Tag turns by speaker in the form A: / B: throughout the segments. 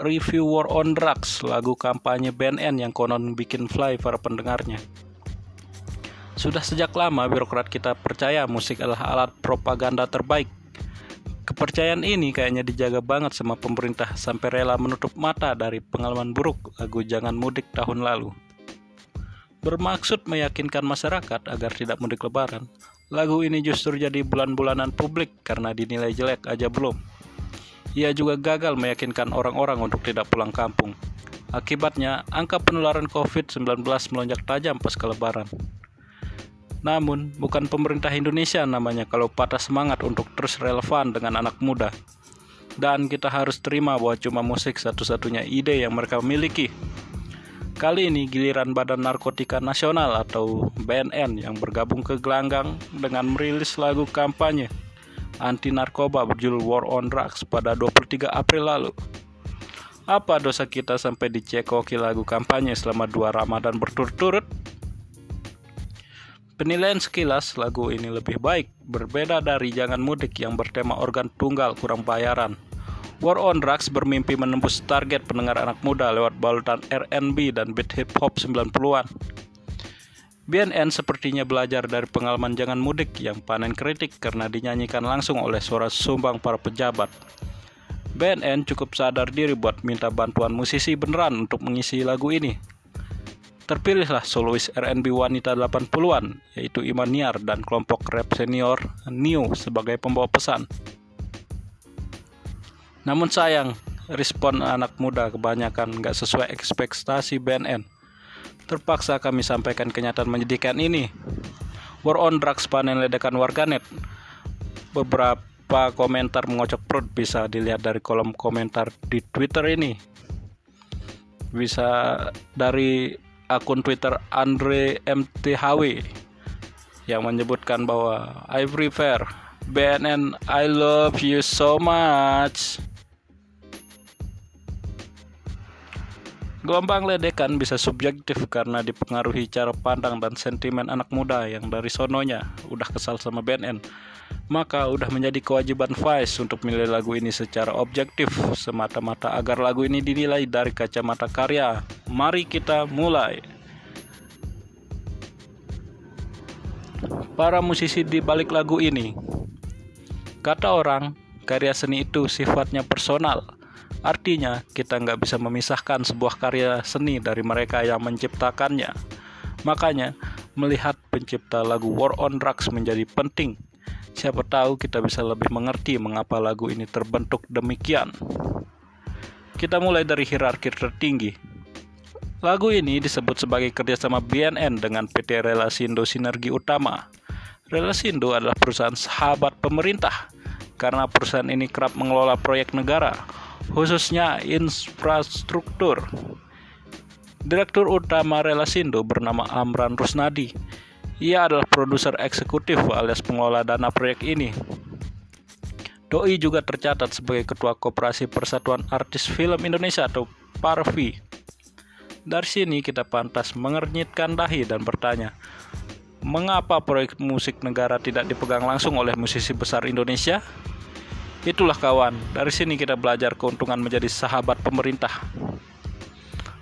A: review War on Drugs, lagu kampanye BNN yang konon bikin fly para pendengarnya. Sudah sejak lama birokrat kita percaya musik adalah alat propaganda terbaik. Kepercayaan ini kayaknya dijaga banget sama pemerintah sampai rela menutup mata dari pengalaman buruk lagu Jangan Mudik tahun lalu. Bermaksud meyakinkan masyarakat agar tidak mudik lebaran, lagu ini justru jadi bulan-bulanan publik karena dinilai jelek aja belum. Ia juga gagal meyakinkan orang-orang untuk tidak pulang kampung. Akibatnya, angka penularan COVID-19 melonjak tajam pas lebaran. Namun, bukan pemerintah Indonesia namanya kalau patah semangat untuk terus relevan dengan anak muda. Dan kita harus terima bahwa cuma musik satu-satunya ide yang mereka miliki. Kali ini giliran Badan Narkotika Nasional atau BNN yang bergabung ke gelanggang dengan merilis lagu kampanye anti narkoba berjudul War on Drugs pada 23 April lalu. Apa dosa kita sampai dicekoki lagu kampanye selama dua Ramadan berturut-turut? Penilaian sekilas lagu ini lebih baik, berbeda dari Jangan Mudik yang bertema organ tunggal kurang bayaran. War on Drugs bermimpi menembus target pendengar anak muda lewat balutan R&B dan beat hip hop 90-an. BNN sepertinya belajar dari pengalaman Jangan Mudik yang panen kritik karena dinyanyikan langsung oleh suara sumbang para pejabat. BNN cukup sadar diri buat minta bantuan musisi beneran untuk mengisi lagu ini. Terpilihlah solois R&B wanita 80-an, yaitu Iman Niar dan kelompok rap senior New sebagai pembawa pesan. Namun sayang, respon anak muda kebanyakan nggak sesuai ekspektasi BNN. Terpaksa kami sampaikan kenyataan menyedihkan ini. War on drugs panen ledakan warganet. Beberapa komentar mengocok perut bisa dilihat dari kolom komentar di Twitter ini. Bisa dari akun Twitter Andre MTHW yang menyebutkan bahwa I prefer BNN I love you so much. Gelombang ledekan bisa subjektif karena dipengaruhi cara pandang dan sentimen anak muda yang dari sononya udah kesal sama BNN. Maka udah menjadi kewajiban Vice untuk milih lagu ini secara objektif semata-mata agar lagu ini dinilai dari kacamata karya. Mari kita mulai. Para musisi di balik lagu ini. Kata orang, karya seni itu sifatnya personal Artinya, kita nggak bisa memisahkan sebuah karya seni dari mereka yang menciptakannya. Makanya, melihat pencipta lagu War on Drugs menjadi penting. Siapa tahu kita bisa lebih mengerti mengapa lagu ini terbentuk demikian. Kita mulai dari hierarki tertinggi. Lagu ini disebut sebagai kerjasama BNN dengan PT Relasindo Sinergi Utama. Relasindo adalah perusahaan sahabat pemerintah karena perusahaan ini kerap mengelola proyek negara khususnya infrastruktur. Direktur utama Relasindo bernama Amran Rusnadi. Ia adalah produser eksekutif alias pengelola dana proyek ini. Doi juga tercatat sebagai Ketua Koperasi Persatuan Artis Film Indonesia atau PARVI. Dari sini kita pantas mengernyitkan dahi dan bertanya, mengapa proyek musik negara tidak dipegang langsung oleh musisi besar Indonesia? Itulah kawan, dari sini kita belajar keuntungan menjadi sahabat pemerintah.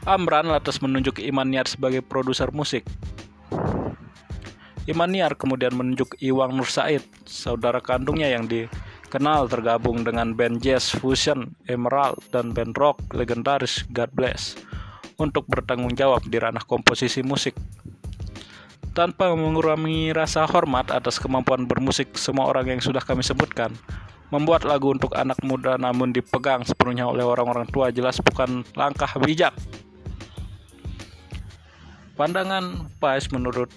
A: Amran lantas menunjuk Iman Niar sebagai produser musik. Iman Niar kemudian menunjuk Iwang Nur Said, saudara kandungnya yang dikenal tergabung dengan band jazz fusion Emerald dan band rock legendaris God Bless untuk bertanggung jawab di ranah komposisi musik. Tanpa mengurangi rasa hormat atas kemampuan bermusik semua orang yang sudah kami sebutkan, Membuat lagu untuk anak muda namun dipegang sepenuhnya oleh orang-orang tua jelas bukan langkah bijak. Pandangan Pais menurut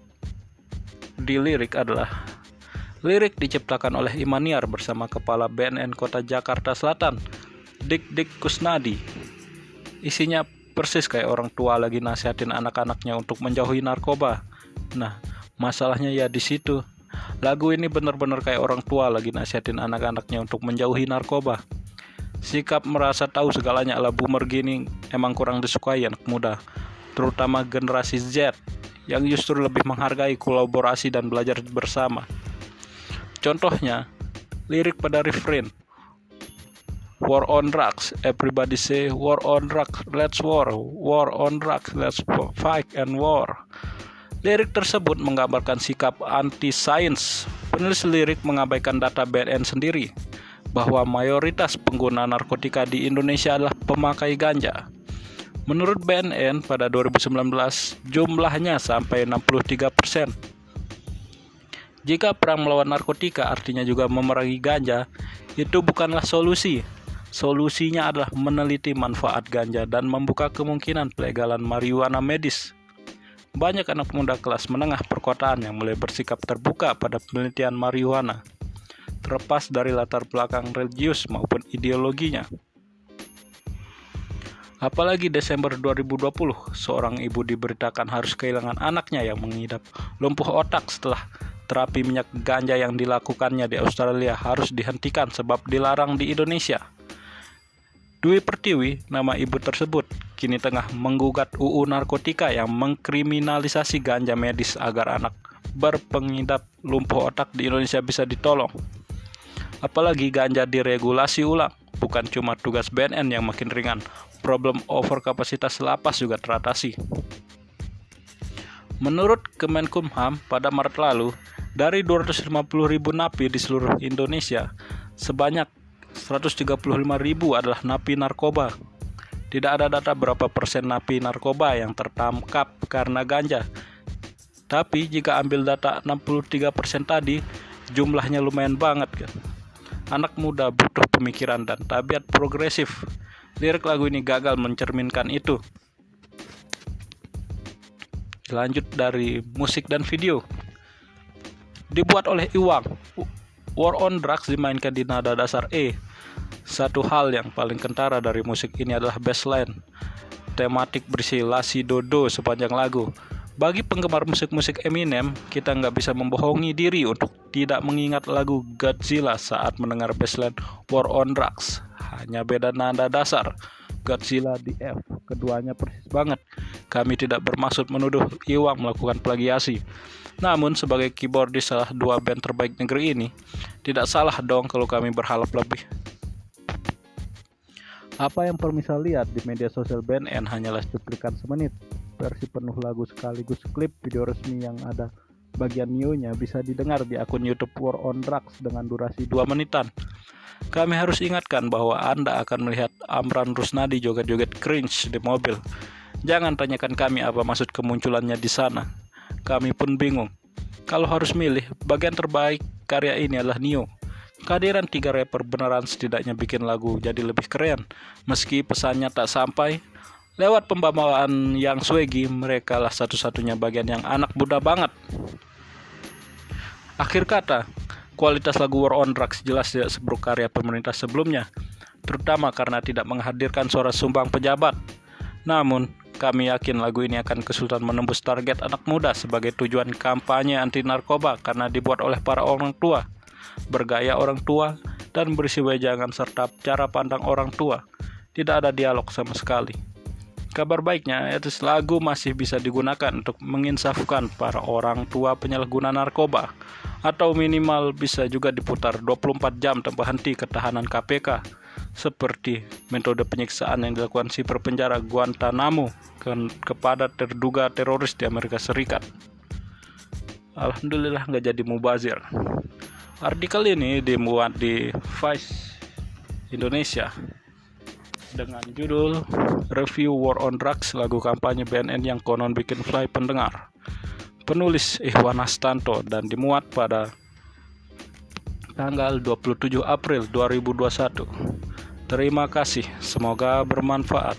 A: di lirik adalah lirik diciptakan oleh Imaniar bersama kepala BNN Kota Jakarta Selatan, Dik Dik Kusnadi. Isinya persis kayak orang tua lagi nasihatin anak-anaknya untuk menjauhi narkoba. Nah, masalahnya ya di situ. Lagu ini benar-benar kayak orang tua lagi nasihatin anak-anaknya untuk menjauhi narkoba. Sikap merasa tahu segalanya ala boomer gini emang kurang disukai anak muda, terutama generasi Z yang justru lebih menghargai kolaborasi dan belajar bersama. Contohnya, lirik pada refrain war on drugs. Everybody say war on drugs, let's war. War on drugs, let's fight and war. Lirik tersebut menggambarkan sikap anti-sains. Penulis lirik mengabaikan data BNN sendiri bahwa mayoritas pengguna narkotika di Indonesia adalah pemakai ganja. Menurut BNN pada 2019 jumlahnya sampai 63 persen. Jika perang melawan narkotika artinya juga memerangi ganja, itu bukanlah solusi. Solusinya adalah meneliti manfaat ganja dan membuka kemungkinan pelegalan marijuana medis. Banyak anak muda kelas menengah perkotaan yang mulai bersikap terbuka pada penelitian marijuana, terlepas dari latar belakang religius maupun ideologinya. Apalagi Desember 2020, seorang ibu diberitakan harus kehilangan anaknya yang mengidap lumpuh otak setelah terapi minyak ganja yang dilakukannya di Australia harus dihentikan sebab dilarang di Indonesia. Dwi Pertiwi, nama ibu tersebut, kini tengah menggugat UU narkotika yang mengkriminalisasi ganja medis agar anak berpengidap lumpuh otak di Indonesia bisa ditolong. Apalagi ganja diregulasi ulang, bukan cuma tugas BNN yang makin ringan, problem overkapasitas lapas juga teratasi. Menurut Kemenkumham, pada Maret lalu, dari 250 ribu napi di seluruh Indonesia, sebanyak 135 ribu adalah napi narkoba. Tidak ada data berapa persen napi narkoba yang tertangkap karena ganja. Tapi jika ambil data 63 persen tadi, jumlahnya lumayan banget kan. Anak muda butuh pemikiran dan tabiat progresif. Lirik lagu ini gagal mencerminkan itu. Lanjut dari musik dan video. Dibuat oleh Iwang. War on Drugs dimainkan di nada dasar E satu hal yang paling kentara dari musik ini adalah bassline. Tematik berisi lasi dodo sepanjang lagu. Bagi penggemar musik-musik Eminem, kita nggak bisa membohongi diri untuk tidak mengingat lagu Godzilla saat mendengar bassline War on Drugs. Hanya beda nada dasar. Godzilla di F, keduanya persis banget. Kami tidak bermaksud menuduh Iwang melakukan plagiasi. Namun sebagai keyboardis salah dua band terbaik negeri ini, tidak salah dong kalau kami berharap lebih. Apa yang permisal lihat di media sosial BNN hanyalah cuplikan semenit. Versi penuh lagu sekaligus klip video resmi yang ada bagian new-nya bisa didengar di akun YouTube War on Drugs dengan durasi 2 menitan. Kami harus ingatkan bahwa Anda akan melihat Amran Rusnadi joget-joget cringe di mobil. Jangan tanyakan kami apa maksud kemunculannya di sana. Kami pun bingung. Kalau harus milih, bagian terbaik karya ini adalah Neo. Kehadiran tiga rapper beneran setidaknya bikin lagu jadi lebih keren. Meski pesannya tak sampai, lewat pembawaan yang swaggy, mereka lah satu-satunya bagian yang anak muda banget. Akhir kata, kualitas lagu War on Drugs jelas tidak seburuk karya pemerintah sebelumnya, terutama karena tidak menghadirkan suara sumbang pejabat. Namun, kami yakin lagu ini akan kesulitan menembus target anak muda sebagai tujuan kampanye anti narkoba karena dibuat oleh para orang tua bergaya orang tua, dan berisi wejangan serta cara pandang orang tua. Tidak ada dialog sama sekali. Kabar baiknya, itu lagu masih bisa digunakan untuk menginsafkan para orang tua penyalahguna narkoba atau minimal bisa juga diputar 24 jam tanpa henti ketahanan KPK seperti metode penyiksaan yang dilakukan si perpenjara Guantanamo ke kepada terduga teroris di Amerika Serikat. Alhamdulillah nggak jadi mubazir. Artikel ini dimuat di Vice Indonesia dengan judul Review War on Drugs lagu kampanye BNN yang konon bikin fly pendengar. Penulis Ikhwan Astanto dan dimuat pada tanggal 27 April 2021. Terima kasih, semoga bermanfaat.